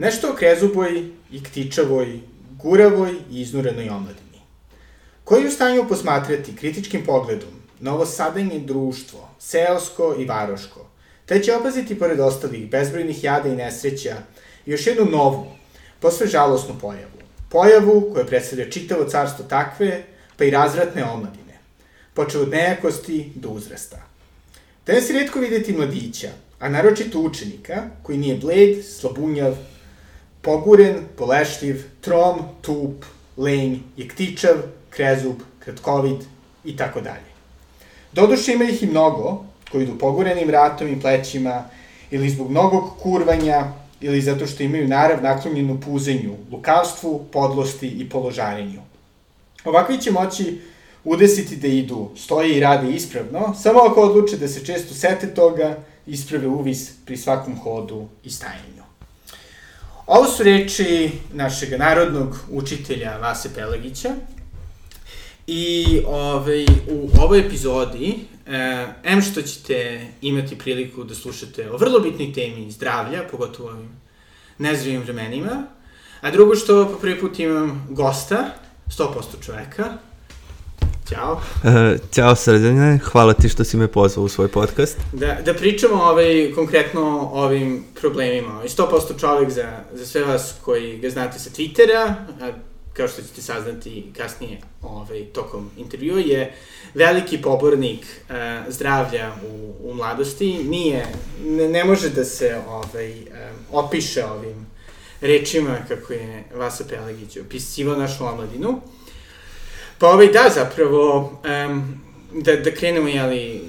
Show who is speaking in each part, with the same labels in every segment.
Speaker 1: Nešto o krezuboj i ktičavoj, guravoj i iznurenoj omladini. Koji u stanju posmatrati kritičkim pogledom na ovo sadanje društvo, seosko i varoško, te će opaziti pored ostalih bezbrojnih jada i nesreća još jednu novu, posve žalosnu pojavu. Pojavu koja predstavlja čitavo carstvo takve, pa i razvratne omladine, počeo od nejakosti do uzrasta. Danas je redko videti mladića, a naročito učenika, koji nije bled, slabunjav, poguren, polešljiv, trom, tup, lenj, jektičav, krezub, kratkovid i tako dalje. Doduše ima ih i mnogo, koji idu pogurenim ratom i plećima, ili zbog mnogog kurvanja, ili zato što imaju narav naklonjenu puzenju, lukavstvu, podlosti i položarenju. Ovakvi će moći udesiti da idu, stoje i rade ispravno, samo ako odluče da se često sete toga, isprave uvis pri svakom hodu i stajanju. Ovo su reči našeg narodnog učitelja Vase Pelagića i ovaj, u ovoj epizodi eh, em što ćete imati priliku da slušate o vrlo bitnoj temi zdravlja, pogotovo ovim nezravim vremenima, a drugo što po prvi put imam gosta, 100% čoveka, Ćao.
Speaker 2: Uh, ćao Srđane, hvala ti što si me pozvao u svoj podcast.
Speaker 1: Da, da pričamo ovaj, konkretno o ovim problemima. I 100% čovek za, za sve vas koji ga znate sa Twittera, a, kao što ćete saznati kasnije ovaj, tokom intervjua, je veliki pobornik uh, zdravlja u, u mladosti. Nije, ne, ne može da se ovaj, um, opiše ovim rečima kako je Vasa Pelagić opisivao našu omladinu. Pa ovaj, da, zapravo, um, da, da krenemo, jeli,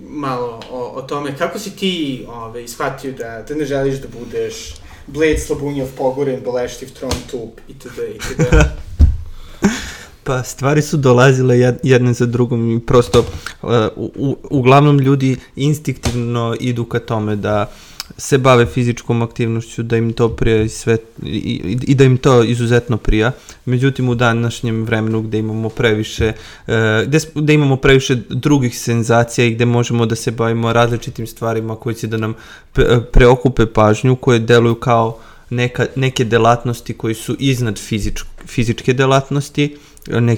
Speaker 1: malo o, o tome, kako si ti ovaj, shvatio da, da ne želiš da budeš Blade, Slabunjov, Pogoren, Boleštiv, Tron, Tup, itd. itd.
Speaker 2: Pa stvari su dolazile jedne za drugom i prosto uh, u, uglavnom ljudi instinktivno idu ka tome da uh, se bave fizičkom aktivnošću, da im to prija i, sve, i, i, da im to izuzetno prija. Međutim, u današnjem vremenu gde imamo previše, e, gde, gde imamo previše drugih senzacija i gde možemo da se bavimo različitim stvarima koje će da nam preokupe pažnju, koje deluju kao neka, neke delatnosti koji su iznad fizič, fizičke delatnosti, ne, e,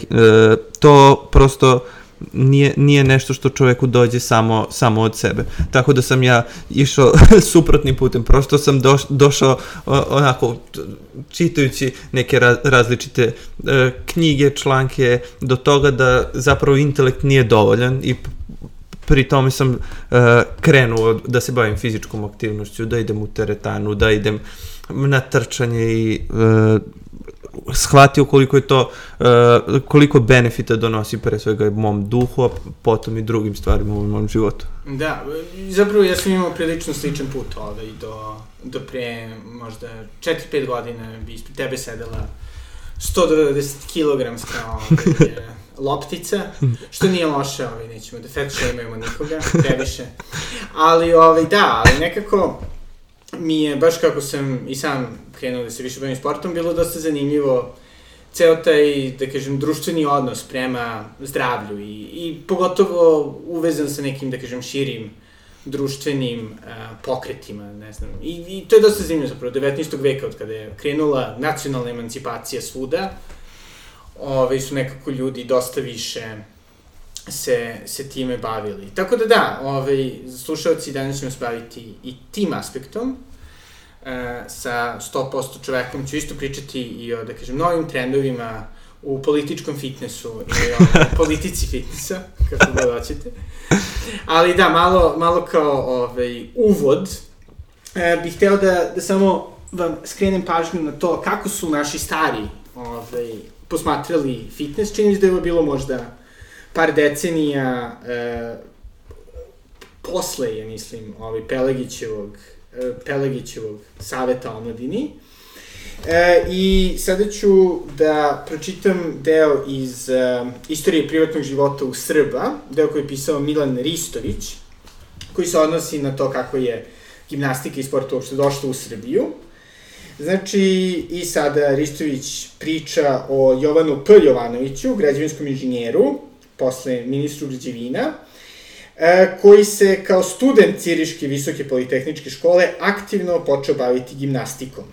Speaker 2: to prosto nije, nije nešto što čoveku dođe samo, samo od sebe. Tako da sam ja išao suprotnim putem, prosto sam doš, došao onako čitajući neke raz, različite e, knjige, članke do toga da zapravo intelekt nije dovoljan i pri tome sam uh, krenuo da se bavim fizičkom aktivnošću, da idem u teretanu, da idem na trčanje i uh, shvatio koliko je to, uh, koliko benefita donosi pre svega mom duhu, a potom i drugim stvarima u mom životu.
Speaker 1: Da, zapravo ja sam imao prilično sličan put ovaj, do, do pre možda 4-5 godina bi ispred tebe sedela 190 kg ovaj, loptica, što nije loše, ovaj, nećemo da fat shameujemo nikoga, previše. Ali, ovaj, da, ali nekako mi je, baš kako sam i sam krenuo da se više bavim sportom, bilo dosta zanimljivo ceo taj, da kažem, društveni odnos prema zdravlju i, i pogotovo uvezan sa nekim, da kažem, širim društvenim uh, pokretima, ne znam. I, I to je dosta zanimljivo zapravo, 19. veka od kada je krenula nacionalna emancipacija svuda, ove, su nekako ljudi dosta više se, se time bavili. Tako da da, ovaj, slušalci danas ćemo se baviti i tim aspektom, e, sa 100% čovekom ću isto pričati i o, da kažem, novim trendovima u političkom fitnessu i o politici fitnessa, kako god hoćete. Ali da, malo, malo kao ovaj, uvod, e, bih hteo da, da samo vam skrenem pažnju na to kako su naši stari ovaj, posmatrali fitness. Čini se da je bilo možda par decenija e, posle, ja mislim, ovaj, Pelegićevog E, Pelegićevog saveta o mladini. E, I sada ću da pročitam deo iz e, istorije privatnog života u Srba, deo koji je pisao Milan Ristović, koji se odnosi na to kako je gimnastika i sport uopšte došla u Srbiju. Znači, i sada Ristović priča o Jovanu P. Jovanoviću, građevinskom inženjeru, posle ministru građevina, E, koji se kao student Ciriške visoke politehničke škole aktivno počeo baviti gimnastikom.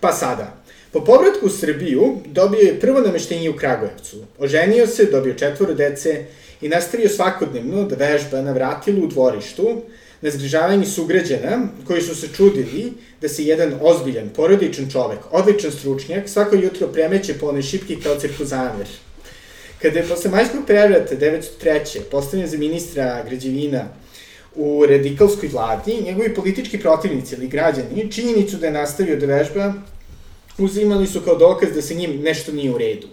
Speaker 1: Pa sada, po povratku u Srbiju dobio je prvo nameštenje u Kragujevcu. Oženio se, dobio četvoro dece i nastavio svakodnevno da vežba na vratilu u dvorištu, na zgrižavanju sugrađana koji su se čudili da se jedan ozbiljan, porodičan čovek, odličan stručnjak, svako jutro premeće po onoj šipki kao cirkuzaner. Kada je posle majskog prevrata 903. postavljen za ministra građevina u radikalskoj vladi, njegovi politički protivnici ili građani činjenicu da je nastavio da vežba uzimali su kao dokaz da se njim nešto nije u redu.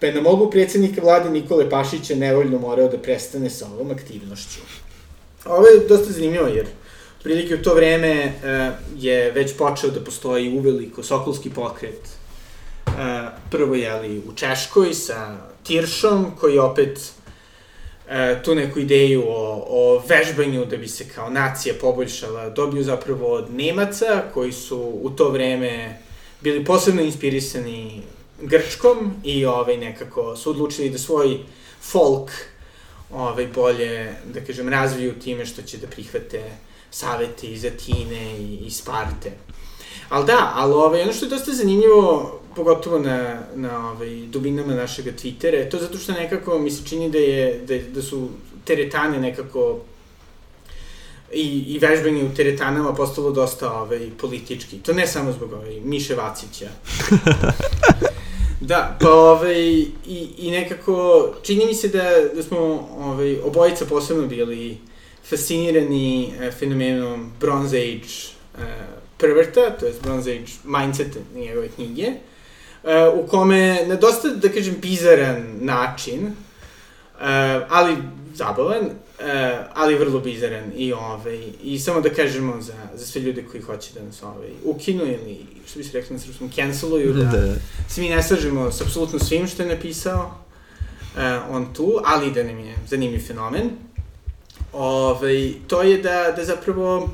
Speaker 1: Pa je na mogu predsednika vlade Nikole Pašića nevoljno morao da prestane sa ovom aktivnošću. Ovo je dosta zanimljivo jer prilike u to vreme e, je već počeo da postoji uveliko sokolski pokret. E, prvo je li u Češkoj sa Tiršom koji opet e, tu neku ideju o, o vežbanju da bi se kao nacija poboljšala dobiju zapravo od Nemaca koji su u to vreme bili posebno inspirisani Grčkom i ovaj, nekako su odlučili da svoj folk ovaj, bolje, da kažem, razviju time što će da prihvate savete iz Atine i, i Sparte. Ali da, ali ovaj, ono što je dosta zanimljivo, pogotovo na, na ovaj, dubinama našeg Twittera, je to zato što nekako mi se čini da, je, da, da su teretane nekako i, i vežbanje u teretanama postalo dosta ovaj, politički. To ne samo zbog ovaj, Miše Vacića. da, pa ovaj, i, i nekako čini mi se da, da smo ovaj, obojica posebno bili fascinirani eh, fenomenom Bronze Age eh, prvrta, to je Bronze Age mindset njegove knjige, eh, u kome na dosta, da kažem, bizaran način, eh, ali zabavan, e, ali vrlo bizaran i ovaj, i samo da kažemo za, za sve ljude koji hoće da nas ovaj, ukinu ili, što bi se rekli na srpskom, canceluju, da, da. se mi ne slažemo s apsolutno svim što je napisao e, on tu, ali da nam je zanimljiv fenomen. Ovaj, to je da, da zapravo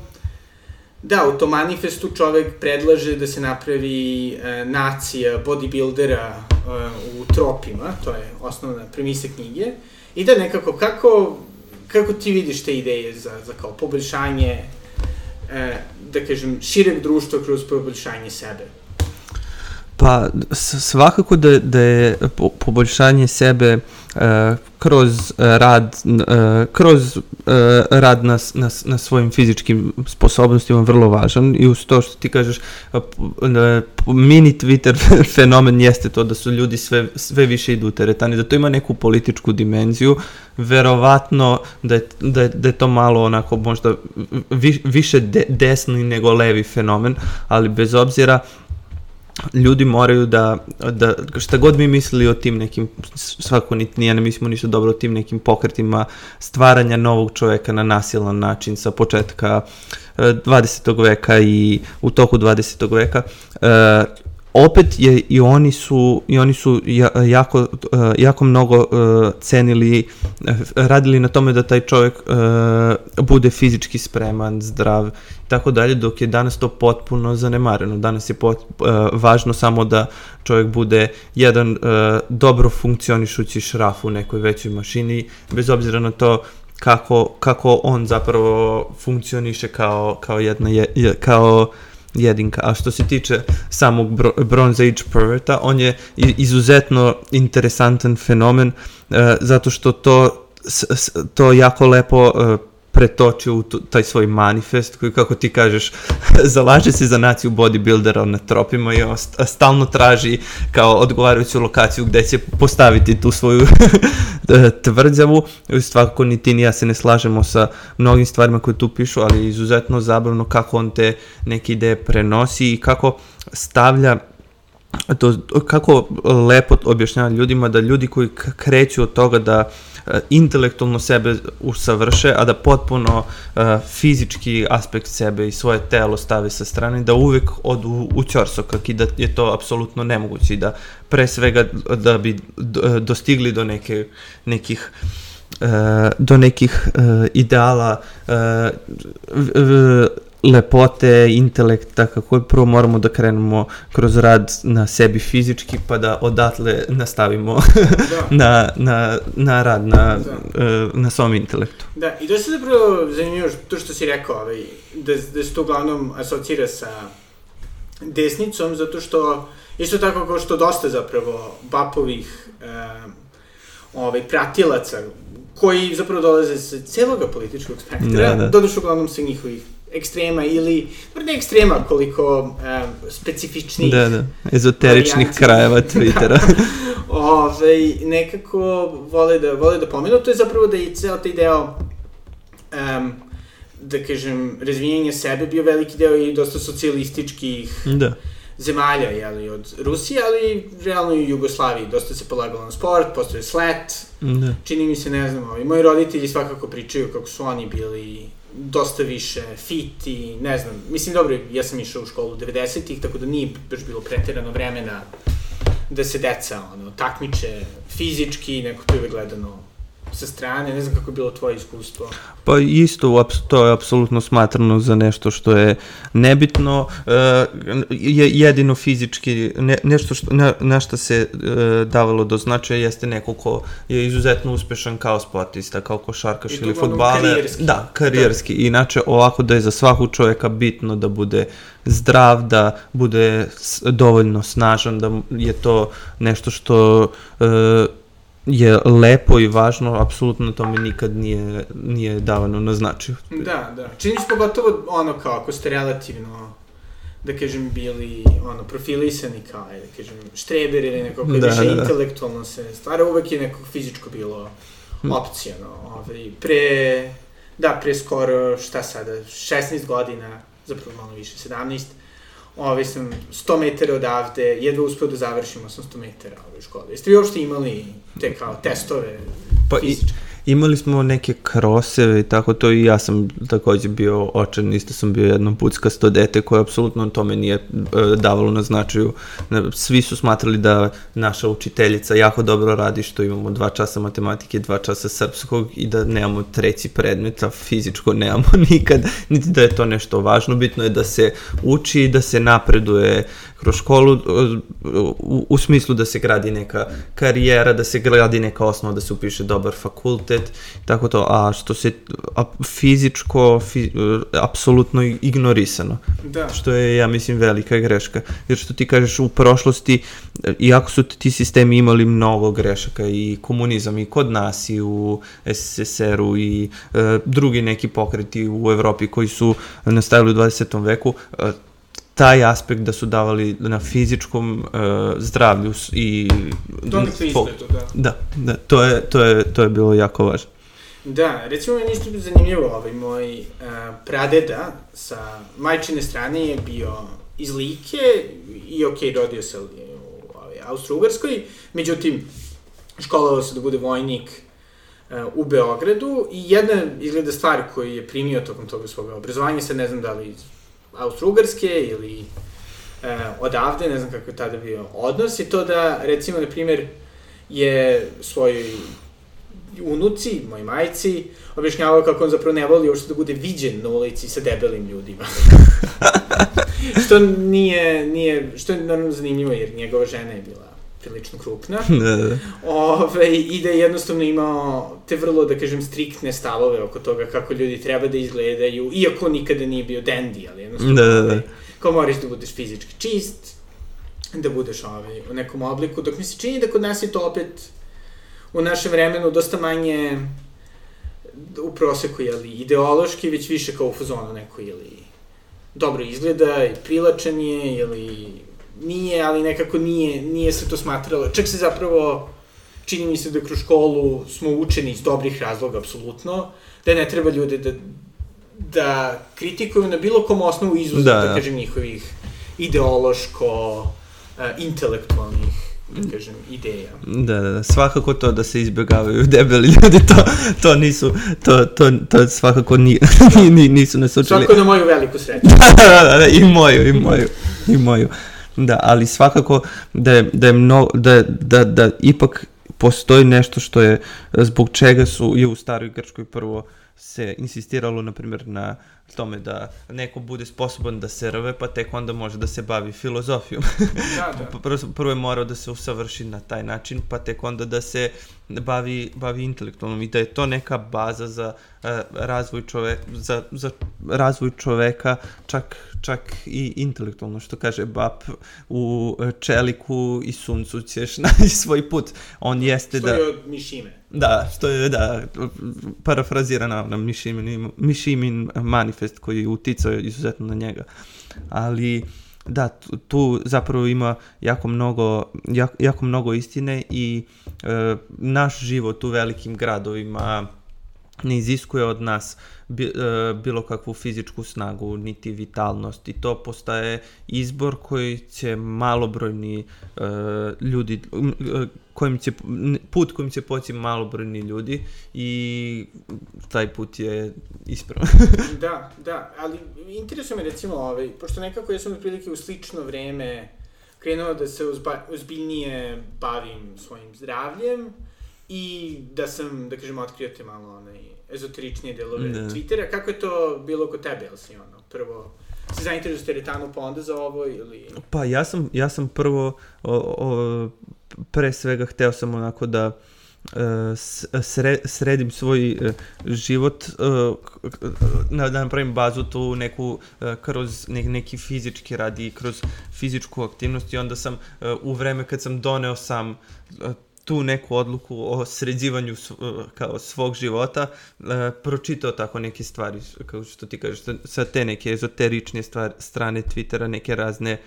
Speaker 1: Da, u tom manifestu čovek predlaže da se napravi e, nacija bodybuildera e, u tropima, to je osnovna premisa knjige, i da nekako, kako kako ti vidiš te ideje za, za kao poboljšanje, e, da kažem, šireg društva kroz poboljšanje sebe?
Speaker 2: Pa svakako da, da je poboljšanje sebe uh, kroz rad uh, kroz uh, rad na, na, na svojim fizičkim sposobnostima vrlo važan. I uz to što ti kažeš mini Twitter fenomen jeste to da su ljudi sve, sve više idu u teretani, da to ima neku političku dimenziju, verovatno da je, da je, da je to malo onako možda vi, više de, desni nego levi fenomen, ali bez obzira uh, ljudi moraju da, da šta god mi mislili o tim nekim, svako ni, nije ne mislimo ništa dobro o tim nekim pokretima stvaranja novog čoveka na nasilan način sa početka 20. Eh, veka i u toku 20. veka. E, opet je i oni su i oni su jako eh, jako mnogo cenili radili na tome da taj čovjek bude fizički spreman, zdrav tako dalje, dok je danas to potpuno zanemareno. Danas je pot, važno samo da čovjek bude jedan dobro funkcionišući šraf u nekoj većoj mašini, bez obzira na to kako, kako on zapravo funkcioniše kao, kao jedna je, je, kao jedinka. A što se tiče samog bro, Bronze Age perverta, on je izuzetno interesantan fenomen uh, zato što to to jako lepo uh, pretočio u taj svoj manifest koji, kako ti kažeš, zalaže se za naciju bodybuildera na tropima i on stalno traži kao odgovarajuću lokaciju gde će postaviti tu svoju tvrđavu. Svakako ni ti ni ja se ne slažemo sa mnogim stvarima koje tu pišu, ali izuzetno zabavno kako on te neke ideje prenosi i kako stavlja to, kako lepo objašnjava ljudima da ljudi koji kreću od toga da uh, intelektualno sebe usavrše, a da potpuno uh, fizički aspekt sebe i svoje telo stave sa strane, da uvek odu u, u ćorsokak i da je to apsolutno nemoguće i da pre svega da bi dostigli do neke, nekih do nekih ideala lepote, intelekta, kako je prvo moramo da krenemo kroz rad na sebi fizički, pa da odatle nastavimo da. na, na, na rad na, da. uh, na svom intelektu.
Speaker 1: Da, i to se zapravo zanimljivo to što si rekao, ovaj, da, da se to uglavnom asocira sa desnicom, zato što, isto tako kao što dosta zapravo bapovih e, ovaj, pratilaca, koji zapravo dolaze sa celoga političkog spektra, da, da. dodušu uglavnom sa njihovih ekstrema ili, ne ekstrema, koliko e, specifičnih
Speaker 2: Da, da, ezoteričnih varijanti. krajeva Twittera. da.
Speaker 1: Ove, ovaj, nekako vole da, vole da pomenu, to je zapravo da i ceo taj deo um, da kažem, razvijenje sebe bio veliki deo i dosta socijalističkih da. zemalja, jeli, od Rusije, ali realno i u Jugoslaviji. Dosta se polagalo na sport, postoje slet, da. čini mi se, ne znam, ovi, moji roditelji svakako pričaju kako su oni bili dosta više fit i ne znam, mislim dobro, ja sam išao u školu 90-ih, tako da nije baš bilo preterano vremena da se deca ono, takmiče fizički, neko to je gledano sa strane, ne znam kako je bilo tvoje iskustvo.
Speaker 2: Pa isto, to je apsolutno smatrano za nešto što je nebitno, je jedino fizički, ne, nešto što, na, na što se e, davalo do značaja jeste neko ko je izuzetno uspešan kao sportista, kao košarkaš ili futbaler.
Speaker 1: Karijerski.
Speaker 2: Da, karijerski. Da. Inače, ovako da je za svakog čoveka bitno da bude zdrav, da bude dovoljno snažan, da je to nešto što e, je lepo i važno, apsolutno to mi nikad nije, nije davano na značaju.
Speaker 1: Da, da. Čini se pogotovo ono kao ako ste relativno da kažem, bili ono, profilisani kao, da kažem, štreber ili neko koji da, više da, da. intelektualno se stvara, uvek je neko fizičko bilo hm. opcija, no, ovaj, pre, da, pre skoro, šta sada, 16 godina, zapravo malo više, 17, ovaj, sam 100 metara odavde, jedva uspeo da završim 800 metara ove škole. Jeste vi uopšte imali te kao testove pa fizičke? I,
Speaker 2: imali smo neke kroseve i tako to i ja sam takođe bio očan, isto sam bio jedno puckasto dete koje apsolutno tome nije e, davalo na značaju. Svi su smatrali da naša učiteljica jako dobro radi što imamo dva časa matematike, dva časa srpskog i da nemamo treći predmet, a fizičko nemamo nikad, niti da je to nešto važno. Bitno je da se uči, da se napreduje kroz školu u, u smislu da se gradi neka karijera, da se gradi neka osnova, da se upiše dobar fakultet, tako to, a što se a, fizičko, fi, apsolutno ignorisano. Da. Što je, ja mislim, velika greška. Jer što ti kažeš, u prošlosti, iako su ti sistemi imali mnogo grešaka i komunizam i kod nas i u SSSR-u i e, drugi neki pokreti u Evropi koji su nastavili u 20. veku, e, taj aspekt da su davali na fizičkom uh, zdravlju i
Speaker 1: Donekle izgledu, da.
Speaker 2: Da, da, to je, to je, to je bilo jako važno.
Speaker 1: Da, recimo meni isto zanimljivo, ovaj moj uh, pradeda sa majčine strane je bio iz Like i ok, rodio se u ovaj, Austro-Ugarskoj, međutim, školovao se da bude vojnik uh, u Beogradu i jedna izgleda stvar koju je primio tokom toga svoga obrazovanja, sad ne znam da li Austro-Ugarske ili e, odavde, ne znam kako je tada bio odnos, je to da, recimo, na primjer, je svojoj unuci, moj majci, objašnjavao kako on zapravo ne voli uopšte da bude viđen na ulici sa debelim ljudima. što nije, nije, što je naravno zanimljivo, jer njegova žena je bila prilično krupna. da, da. Ove, I da je jednostavno imao te vrlo, da kažem, striktne stavove oko toga kako ljudi treba da izgledaju, iako nikada nije bio dandy, ali jednostavno... Da, da, da. Kao moraš da budeš fizički čist, da budeš ovaj, u nekom obliku, dok mi se čini da kod nas je to opet u našem vremenu dosta manje u proseku, jeli, ideološki, već više kao u fazonu neko, ili dobro izgleda, i prilačan je, ili nije, ali nekako nije, nije se to smatralo. Čak se zapravo, čini mi se da kroz školu smo učeni iz dobrih razloga, apsolutno, da ne treba ljude da, da kritikuju na bilo kom osnovu izuzet, da, da, da kažem, njihovih ideološko, uh, intelektualnih da kažem, ideja.
Speaker 2: Da, da, da, svakako to da se izbjegavaju debeli ljudi, to, to nisu, to, to, to svakako ni, ni, nisu nas učili.
Speaker 1: Svako na moju veliku sreću.
Speaker 2: da, da, da, i moju, i moju, i moju. Da, ali svakako da je, da je mno, da, da, da ipak postoji nešto što je, zbog čega su i u staroj Grčkoj prvo se insistiralo, na primjer, na tome da neko bude sposoban da se rve, pa tek onda može da se bavi filozofijom.
Speaker 1: Da, da.
Speaker 2: prvo, prvo je morao da se usavrši na taj način, pa tek onda da se bavi, bavi intelektualnom i da je to neka baza za uh, razvoj čoveka, za, za razvoj čoveka, čak, čak i intelektualno, što kaže Bap, u čeliku i suncu ćeš naći svoj put. On jeste
Speaker 1: Što
Speaker 2: da...
Speaker 1: je od Mišime.
Speaker 2: Da, što je, da, parafrazirana na Mišimin, Mišimin manifest koji je uticao izuzetno na njega. Ali, da, tu, tu zapravo ima jako mnogo, jako, jako mnogo istine i e, naš život u velikim gradovima ne iziskuje od nas bilo kakvu fizičku snagu, niti vitalnost i to postaje izbor koji će malobrojni e, ljudi, e, kojim će, put kojim će poći malobrojni ljudi i taj put je ispravan.
Speaker 1: da, da, ali interesuje me recimo, ovaj, pošto nekako ja sam otprilike u slično vreme krenuo da se ozbiljnije bavim svojim zdravljem i da sam, da kažem, otkrio te malo onaj, ezoteričnije delove
Speaker 2: Da.
Speaker 1: Twittera. Kako je to bilo kod tebe, jel si ono, prvo si zainteresuo za teretanu pa onda za ovo ili...
Speaker 2: Pa ja sam, ja sam prvo, o, o, pre svega hteo sam onako da e, sre, sredim svoj e, život, e, na, da napravim bazu tu neku e, kroz ne, neki fizički rad i kroz fizičku aktivnost i onda sam e, u vreme kad sam doneo sam e, tu neku odluku o sređivanju e, kao svog života, e, pročitao tako neke stvari, kao što ti kažeš, sa- te neke ezoterične stvari, strane Twittera, neke razne e,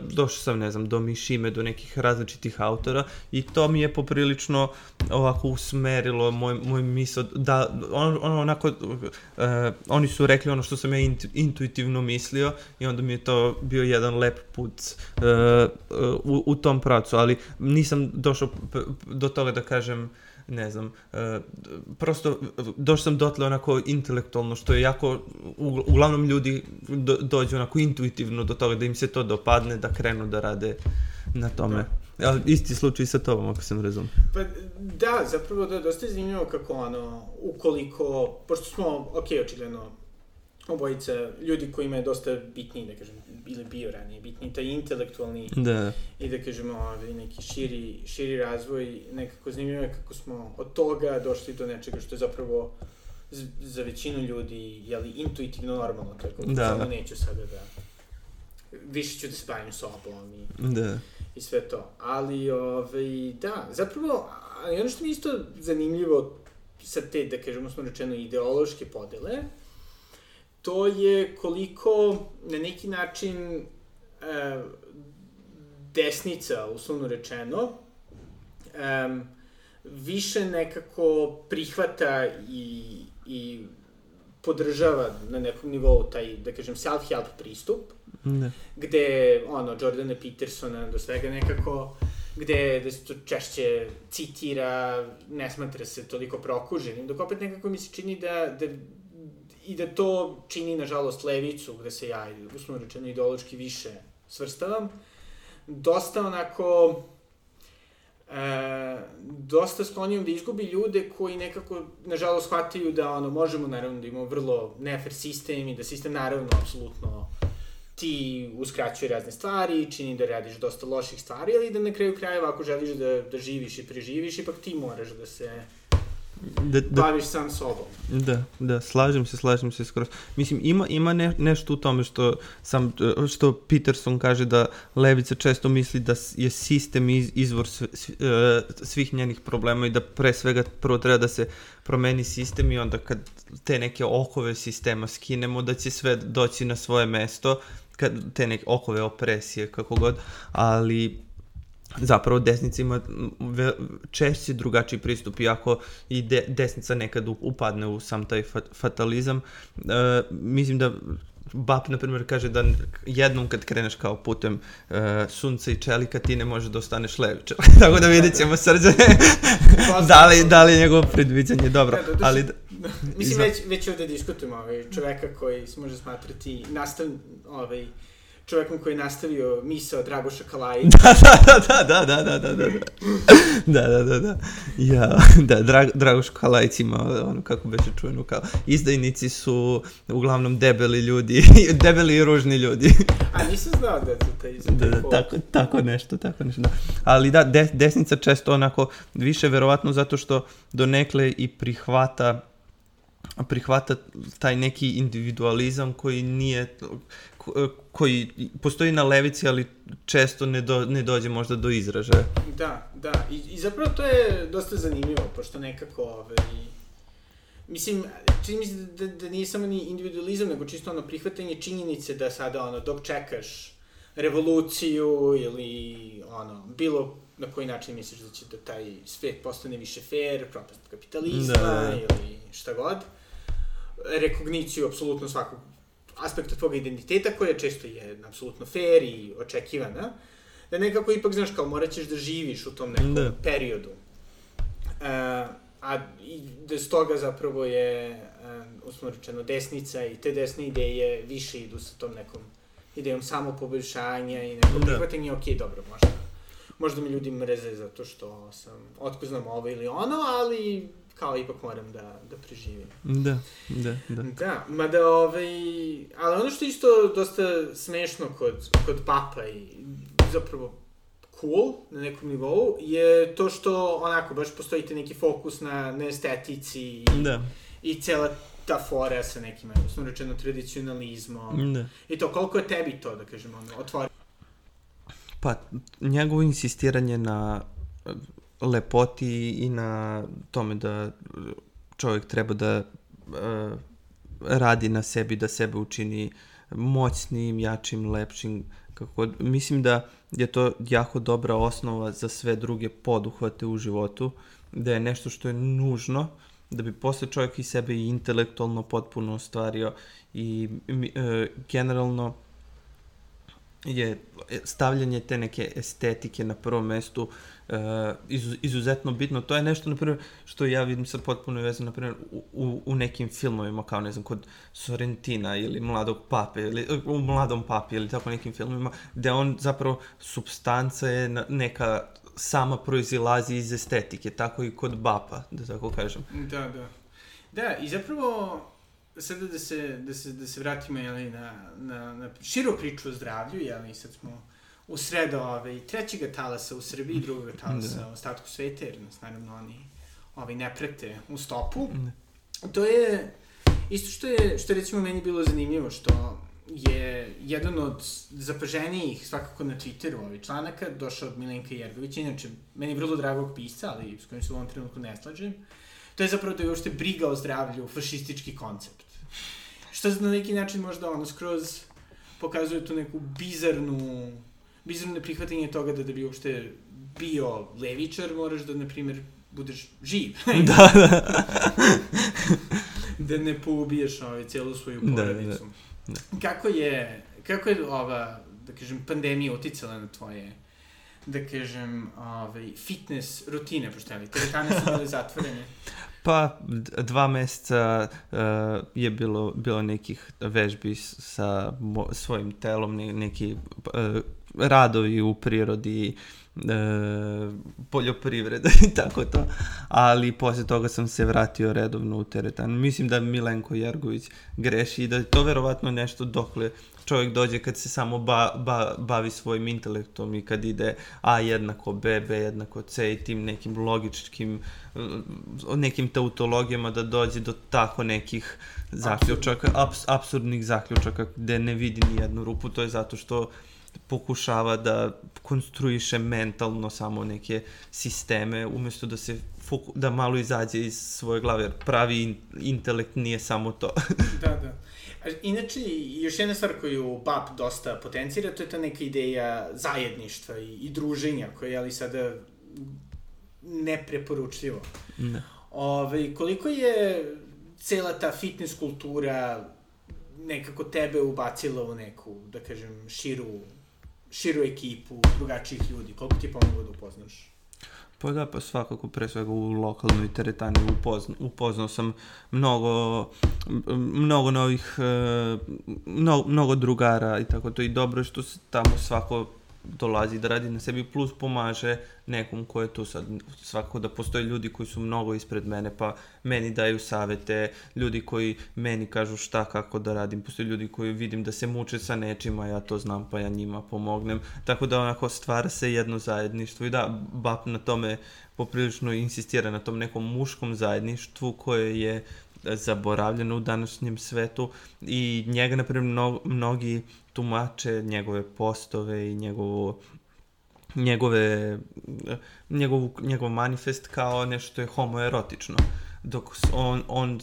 Speaker 2: došao sam, ne znam, do Mišime, do nekih različitih autora i to mi je poprilično ovako usmerilo moj, moj misao, da, on, ono onako, e, oni su rekli ono što sam ja int, intuitivno mislio i onda mi je to bio jedan lep put e, e, u, u tom pravcu, ali nisam došao do toga da kažem ne znam, e, prosto došao sam dotle onako intelektualno, što je jako, ugl- uglavnom ljudi do, dođu onako intuitivno do toga da im se to dopadne, da krenu da rade na tome. Ali isti slučaj i sa tobom, ako sam razum.
Speaker 1: Pa da, zapravo da, dosta je zanimljivo kako ono, ukoliko, pošto smo, ok, očigledno, obojica ljudi kojima je dosta bitniji, da kažem, ili bio ranije, bitniji taj intelektualni
Speaker 2: Da,
Speaker 1: i da kažemo ovaj, neki širi, širi razvoj, nekako zanimljivo je kako smo od toga došli do nečega što je zapravo za većinu ljudi, jeli, intuitivno normalno, tako da,
Speaker 2: Da,
Speaker 1: samo
Speaker 2: da.
Speaker 1: neću sada da više ću da se bavim sobom i
Speaker 2: da.
Speaker 1: i sve to. Ali, ovaj, da, zapravo, ono što mi isto zanimljivo sa te, da kažemo, smo rečeno, ideološke podele, to je koliko na neki način e, desnica, uslovno rečeno, e, više nekako prihvata i, i podržava na nekom nivou taj, da kažem, self-help pristup,
Speaker 2: Da.
Speaker 1: gde, ono, Jordana Petersona do svega nekako, gde, da se to češće citira, ne smatra se toliko prokuženim, dok opet nekako mi se čini da, da i da to čini, nažalost, levicu, gde se ja, uslovno rečeno, ideološki više svrstavam, dosta onako, e, dosta sklonijom da izgubi ljude koji nekako, nažalost, shvataju da ono, možemo naravno da imamo vrlo nefer sistem i da sistem naravno apsolutno ti uskraćuje razne stvari, čini da radiš dosta loših stvari, ali da na kraju krajeva ako želiš da, da živiš i preživiš, ipak ti moraš da se
Speaker 2: Da, da,
Speaker 1: baviš sam sobom.
Speaker 2: Da, da, slažem se, slažem se skroz. Mislim, ima, ima ne, nešto u tome što, sam, što Peterson kaže da levica često misli da je sistem iz, izvor sv, sv, e, svih njenih problema i da pre svega prvo treba da se promeni sistem i onda kad te neke okove sistema skinemo da će sve doći na svoje mesto, kad, te neke okove opresije, kako god, ali zapravo desnica ima češće drugačiji pristup, iako i de, desnica nekad upadne u sam taj fa, fatalizam. E, mislim da Bap, na primjer, kaže da jednom kad kreneš kao putem e, sunca i čelika, ti ne možeš da ostaneš levičar. Tako da vidjet ćemo srđane da li, da li je njegovo predviđanje dobro.
Speaker 1: Da, da, da,
Speaker 2: ali da,
Speaker 1: Mislim, već, već ovde diskutujemo ovaj, čoveka koji se može smatrati nastav, ovaj, čovekom koji je nastavio misao Dragoša Kalajića.
Speaker 2: da, da, da, da, da, da, da, da. Da, da, da, da. Ja, da, Drag, Dragoš Kalajić ima ono kako beše čujeno kao izdajnici su uglavnom debeli ljudi, debeli i ružni ljudi.
Speaker 1: A nisam znao da je to taj
Speaker 2: Da, da, tako, tako nešto, tako nešto, da. Ali da, de, desnica često onako više verovatno zato što donekle i prihvata prihvata taj neki individualizam koji nije koji postoji na levici, ali često ne, do, ne dođe možda do izražaja.
Speaker 1: Da, da. I, I zapravo to je dosta zanimljivo, pošto nekako, ovaj, mislim, čini mi se da, da nije samo ni individualizam, nego čisto ono prihvatanje činjenice da sada, ono, dok čekaš revoluciju ili, ono, bilo na koji način misliš da će da taj svet postane više fair, propast kapitalizma
Speaker 2: Da, da, da.
Speaker 1: ili šta god, rekogniciju apsolutno svakog aspekta tvog identiteta koja često je apsolutno fair i očekivana, da nekako ipak, znaš, kao morat ćeš da živiš u tom nekom
Speaker 2: Da.
Speaker 1: periodu. Uh, a i da stoga zapravo je, uh, usmo rečeno, desnica i te desne ideje više idu sa tom nekom idejom samopoboljšanja i neko
Speaker 2: Da.
Speaker 1: prihvatanje, ok, dobro, možda, možda me ljudi mreze zato što sam, otko znam ovo ili ono, ali kao ipak moram da, da preživim.
Speaker 2: Da, da, da.
Speaker 1: Da, mada ovaj, ali ono što je isto dosta smešno kod, kod papa i zapravo cool na nekom nivou je to što onako baš postoji te neki fokus na, na estetici i,
Speaker 2: Da,
Speaker 1: i cela ta fora sa nekim, usno rečeno, tradicionalizmom.
Speaker 2: da.
Speaker 1: I to, koliko je tebi to, da kažemo, ono?
Speaker 2: Pa, njegovo insistiranje na lepoti i na tome da čovjek treba da uh, radi na sebi, da sebe učini moćnim, jačim, lepšim, kako. Mislim da je to jako dobra osnova za sve druge poduhvate u životu, da je nešto što je nužno, da bi posle čovjek i sebe i intelektualno potpuno ostvario i e, generalno je stavljanje te neke estetike na prvom mestu uh, izu, izuzetno bitno. To je nešto, na primjer, što ja vidim sad potpuno vezano, na primjer, u, u, nekim filmovima, kao ne znam, kod Sorrentina ili Mladog pape, ili u Mladom papi, ili tako nekim filmovima, gde on zapravo, substanca je neka sama proizilazi iz estetike, tako i kod Bapa, da tako kažem.
Speaker 1: Da, da. Da, i zapravo, sada da se, da se, da se vratimo jeli, na, na, na širu priču o zdravlju, jeli, sad smo u sredo ove, trećega talasa u Srbiji i drugog talasa
Speaker 2: Da.
Speaker 1: u ostatku sveta, jer nas naravno oni ovaj, ne prete u stopu.
Speaker 2: Da.
Speaker 1: To je isto što je, što je recimo meni bilo zanimljivo, što je jedan od zapaženijih svakako na Twitteru ovih članaka došao od Milenka Jergovića, inače meni vrlo dragog pisca, ali s kojim se u ovom trenutku ne slažem. To je zapravo da je uopšte briga o zdravlju fašistički koncept. Što na neki način možda ono skroz pokazuje tu neku bizarnu bizarno neprihvatanje toga da da bi uopšte bio levičar, moraš da, na primjer, budeš živ.
Speaker 2: da, da.
Speaker 1: da ne poubiješ ovaj, cijelu svoju
Speaker 2: Da, da,
Speaker 1: porodicu.
Speaker 2: da.
Speaker 1: Kako je, kako je ova, da kažem, pandemija uticala na tvoje, da kažem, ovaj, fitness rutine, pošto ali teretane su bile zatvorene.
Speaker 2: Pa, dva meseca uh, je bilo, bilo nekih vežbi sa svojim telom, ne, neki uh, radovi u prirodi, poljoprivreda i tako to. Ali posle toga sam se vratio redovno u teretanu. Mislim da Milenko Jergović greši i da je to verovatno nešto dokle čovjek dođe kad se samo ba, ba, bavi svojim intelektom i kad ide A jednako B, B jednako C i tim nekim logičkim o nekim tautologijama da dođe do tako nekih zaključaka, abs, absurdnih zaključaka gde ne vidi ni jednu rupu, to je zato što pokušava da konstruiše mentalno samo neke sisteme umesto da se foku, da malo izađe iz svoje glave, jer pravi in, intelekt nije samo to.
Speaker 1: Da, da. Inače, još jedna stvar koju BAP dosta potencira, to je ta neka ideja zajedništva i, i druženja, koja je ali sada nepreporučljivo.
Speaker 2: da.
Speaker 1: Ove, koliko je cela ta fitness kultura nekako tebe ubacila u neku, da kažem, širu, širu ekipu, drugačijih ljudi? Koliko ti je pomoglo da upoznaš?
Speaker 2: Pa da, pa svakako pre svega u lokalnoj teretani upozna, upoznao sam mnogo, mnogo novih, e, mnogo, mnogo drugara i tako to i dobro što se tamo svako dolazi da radi na sebi, plus pomaže nekom ko je tu sad. Svakako da postoje ljudi koji su mnogo ispred mene, pa meni daju savete, ljudi koji meni kažu šta, kako da radim, postoje ljudi koji vidim da se muče sa nečima, ja to znam, pa ja njima pomognem. Tako da onako stvara se jedno zajedništvo i da, BAP na tome poprilično insistira na tom nekom muškom zajedništvu koje je zaboravljeno u današnjem svetu i njega, na primjer, mno, mnogi tumače njegove postove i njegovo njegove, njegovu, njegov manifest kao nešto je homoerotično. Dok on, on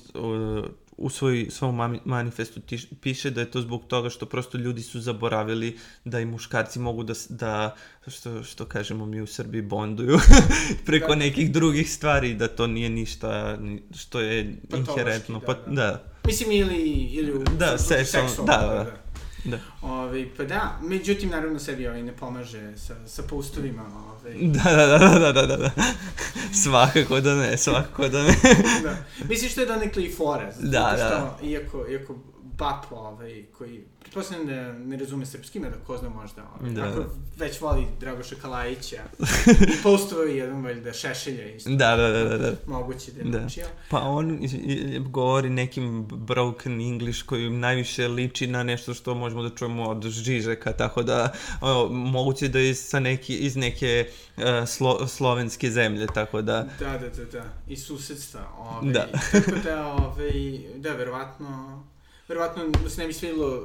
Speaker 2: u svoj, svom manifestu tiš, piše da je to zbog toga što prosto ljudi su zaboravili da i muškarci mogu da, da što, što kažemo mi u Srbiji, bonduju preko da. nekih drugih stvari, da to nije ništa što je inherentno. Pa, da, da.
Speaker 1: da. Mislim, ili, ili u
Speaker 2: da, seksualno, da, da. da.
Speaker 1: Da. Ove, ovaj, pa da, međutim, naravno sebi ovaj ne pomaže sa, sa postovima. Ovaj.
Speaker 2: Da, da, da, da, da, da, da. svakako da ne, svakako da ne.
Speaker 1: da. Misliš što je donekle i fora?
Speaker 2: Da, da.
Speaker 1: Što, iako, iako BAP, ovaj, koji, pretpostavljam da ne razume srpski, da ko zna možda, ovaj, da, ako da. već voli Dragoša Kalajića, i postovao jedan valjda Šešelja isto.
Speaker 2: Da, da, da, da. da.
Speaker 1: Moguće da je da. naučio.
Speaker 2: Pa on govori nekim broken English koji najviše liči na nešto što možemo da čujemo od Žižeka, tako da o, moguće da je sa neki, iz neke uh, slo, slovenske zemlje, tako da...
Speaker 1: Da, da, da, da, i susedstva, ovaj, da. tako da, ovaj, da, verovatno verovatno da se ne bi svidilo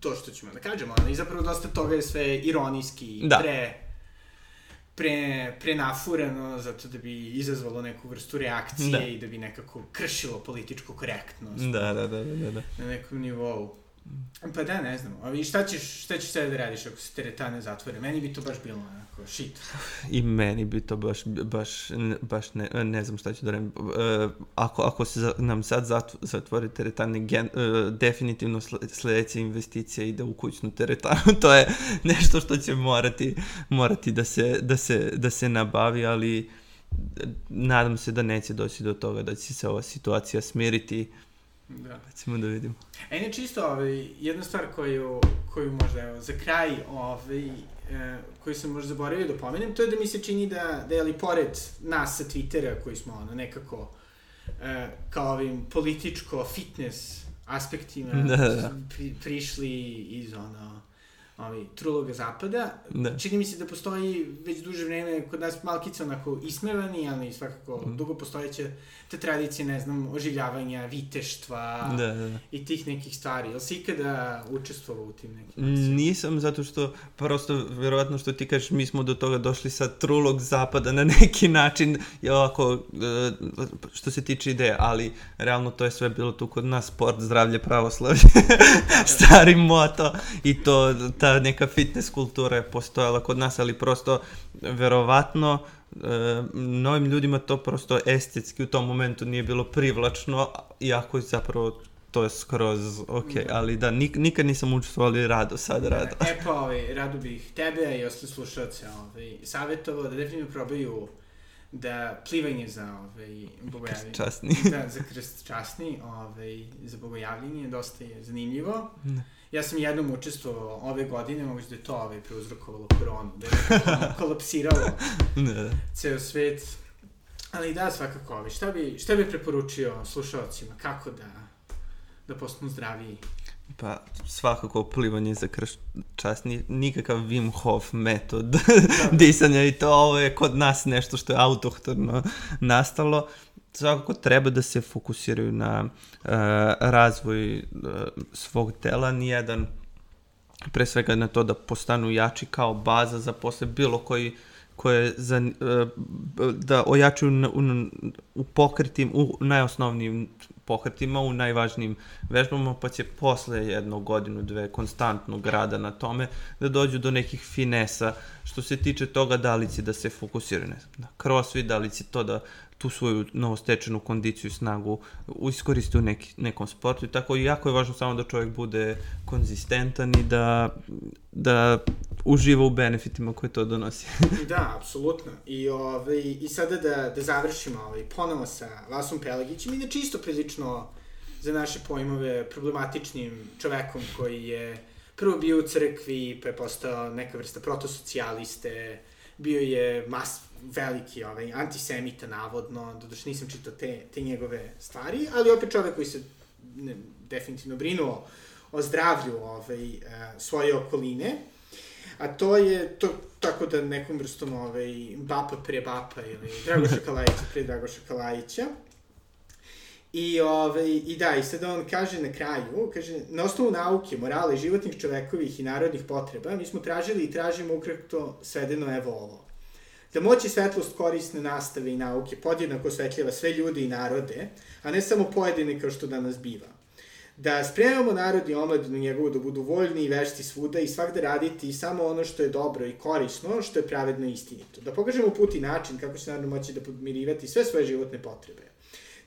Speaker 1: to što ćemo da kažemo, ali zapravo dosta toga je sve ironijski, da. pre, pre, prenafureno, zato da bi izazvalo neku vrstu reakcije da. i da bi nekako kršilo političku korektnost.
Speaker 2: Da, da, da, da, da.
Speaker 1: Na nekom nivou. Pa da, ne znam. I šta ćeš, šta ćeš sada da radiš ako se teretane zatvore? Meni bi to baš bilo onako shit.
Speaker 2: I meni bi to baš, baš, baš ne, ne znam šta ću da radim. Uh, ako, ako se nam sad zatvori teretane, gen, uh, definitivno sledeća investicija ide u kućnu teretanu. to je nešto što će morati, morati da, se, da, se, da se nabavi, ali nadam se da neće doći do toga da će se ova situacija smiriti Da. Pa ćemo da vidimo.
Speaker 1: E, ne čisto, ovaj, jedna stvar koju, koju možda, evo, za kraj, ovaj, e, koju sam možda zaboravio da pomenem, to je da mi se čini da, da je li pored nas sa Twittera, koji smo ono, nekako e, kao ovim političko-fitness aspektima da, da. da. Pri, prišli iz ono ovaj, truloga zapada. Da. Čini mi se da postoji već duže vreme kod nas malkice onako ismevani, ali svakako mm. dugo postojeće te tradicije, ne znam, oživljavanja, viteštva da, da, da. i tih nekih stvari. Jel si ikada učestvovao u tim nekim
Speaker 2: akcijama? Nisam, zato što prosto, verovatno što ti kažeš, mi smo do toga došli sa trulog zapada na neki način, je ovako, e, što se tiče ideje, ali realno to je sve bilo tu kod nas, sport, zdravlje, pravoslavlje, stari moto i to, ta ta neka fitness kultura je postojala kod nas, ali prosto verovatno e, novim ljudima to prosto estetski u tom momentu nije bilo privlačno, iako je zapravo to je skroz ok, da. ali da, nik, nikad nisam učestvovao, ali rado, sad da, rado.
Speaker 1: E pa, ovaj, rado bih tebe i ostale slušalce ovaj, savjetovao da definitivno probaju da plivanje za ovaj, bogojavljenje.
Speaker 2: Časni.
Speaker 1: Da, za krst časni, ovaj, za bogojavljenje, dosta je zanimljivo. Ne. Ja sam jednom učestvovao ove godine, možda je to ovaj preuzrokovalo koronu, da je kolapsiralo ne. ceo svet. Ali da, svakako, ovaj, šta bi, šta bi preporučio slušalcima, kako da, da postanu zdraviji?
Speaker 2: Pa, svakako plivanje za krš čast, nikakav Wim Hof metod da. disanja i to ovo je kod nas nešto što je autohtono nastalo svakako treba da se fokusiraju na uh, razvoj uh, svog tela, nijedan pre svega na to da postanu jači kao baza za posle bilo koji koje za, uh, da ojačuju u, u pokretim, u najosnovnijim pohretima u najvažnijim vežbama, pa će posle jednog godinu, dve konstantnog rada na tome da dođu do nekih finesa. Što se tiče toga da li će da se fokusiraju na crossfit, da li će to da tu svoju novostečenu kondiciju i snagu iskoriste u neki, nekom sportu i tako jako je važno samo da čovjek bude konzistentan i da, da uživa u benefitima koje to donosi.
Speaker 1: da, apsolutno. I, ovaj, I sada da, da završimo ovaj, ponovo sa Vasom Pelagićem i da čisto prilično za naše pojmove problematičnim čovekom koji je prvo bio u crkvi, pa je postao neka vrsta protosocijaliste, bio je mas, veliki ovaj, antisemita navodno, doduše nisam čitao te, te njegove stvari, ali opet čovek koji se ne, definitivno brinuo o zdravlju ovaj, e, svoje okoline, a to je to tako da nekom vrstom ovaj, bapa pre bapa ili Dragoša Kalajića pre Dragoša Kalajića. I, ovaj, I da, i sada on kaže na kraju, kaže, na osnovu nauke, morale, životnih čovekovih i narodnih potreba, mi smo tražili i tražimo ukratko svedeno evo ovo. Da moći svetlost korisne nastave i nauke podjednako osvetljava sve ljude i narode, a ne samo pojedine kao što danas biva. Da spremamo narod i omladinu njegovu da budu voljni i vešti svuda i svakde raditi samo ono što je dobro i korisno, što je pravedno i istinito. Da pokažemo put i način kako će narod moći da podmirivati sve svoje životne potrebe.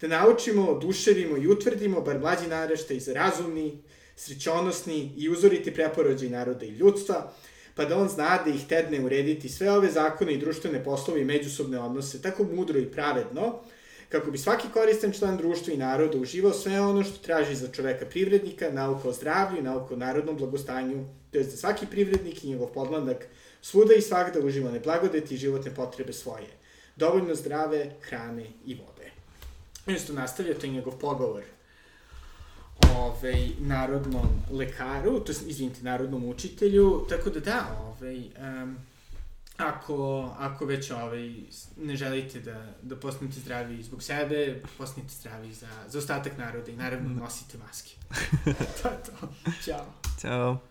Speaker 1: Da naučimo, oduševimo i utvrdimo, bar mlađi naraštaj, za razumni, srećonosni i uzoriti preporođaj naroda i ljudstva, pa da on zna da ih tedne urediti sve ove zakone i društvene poslove i međusobne odnose tako mudro i pravedno, kako bi svaki koristan član društva i naroda uživao sve ono što traži za čoveka privrednika, nauka o zdravlju i nauka o narodnom blagostanju, to je da svaki privrednik i njegov podmladak svuda i svakda uživa neblagodeti i životne potrebe svoje, dovoljno zdrave hrane i vode. Mesto nastavlja, to je njegov pogovor ovaj, narodnom lekaru, to je, izvinite, narodnom učitelju, tako da da, ovaj, um, ako, ako već ovaj, ne želite da, da postanete zdravi zbog sebe, postanite zdravi za, za ostatak naroda i naravno nosite maske. to je to. Ćao.
Speaker 2: Ćao.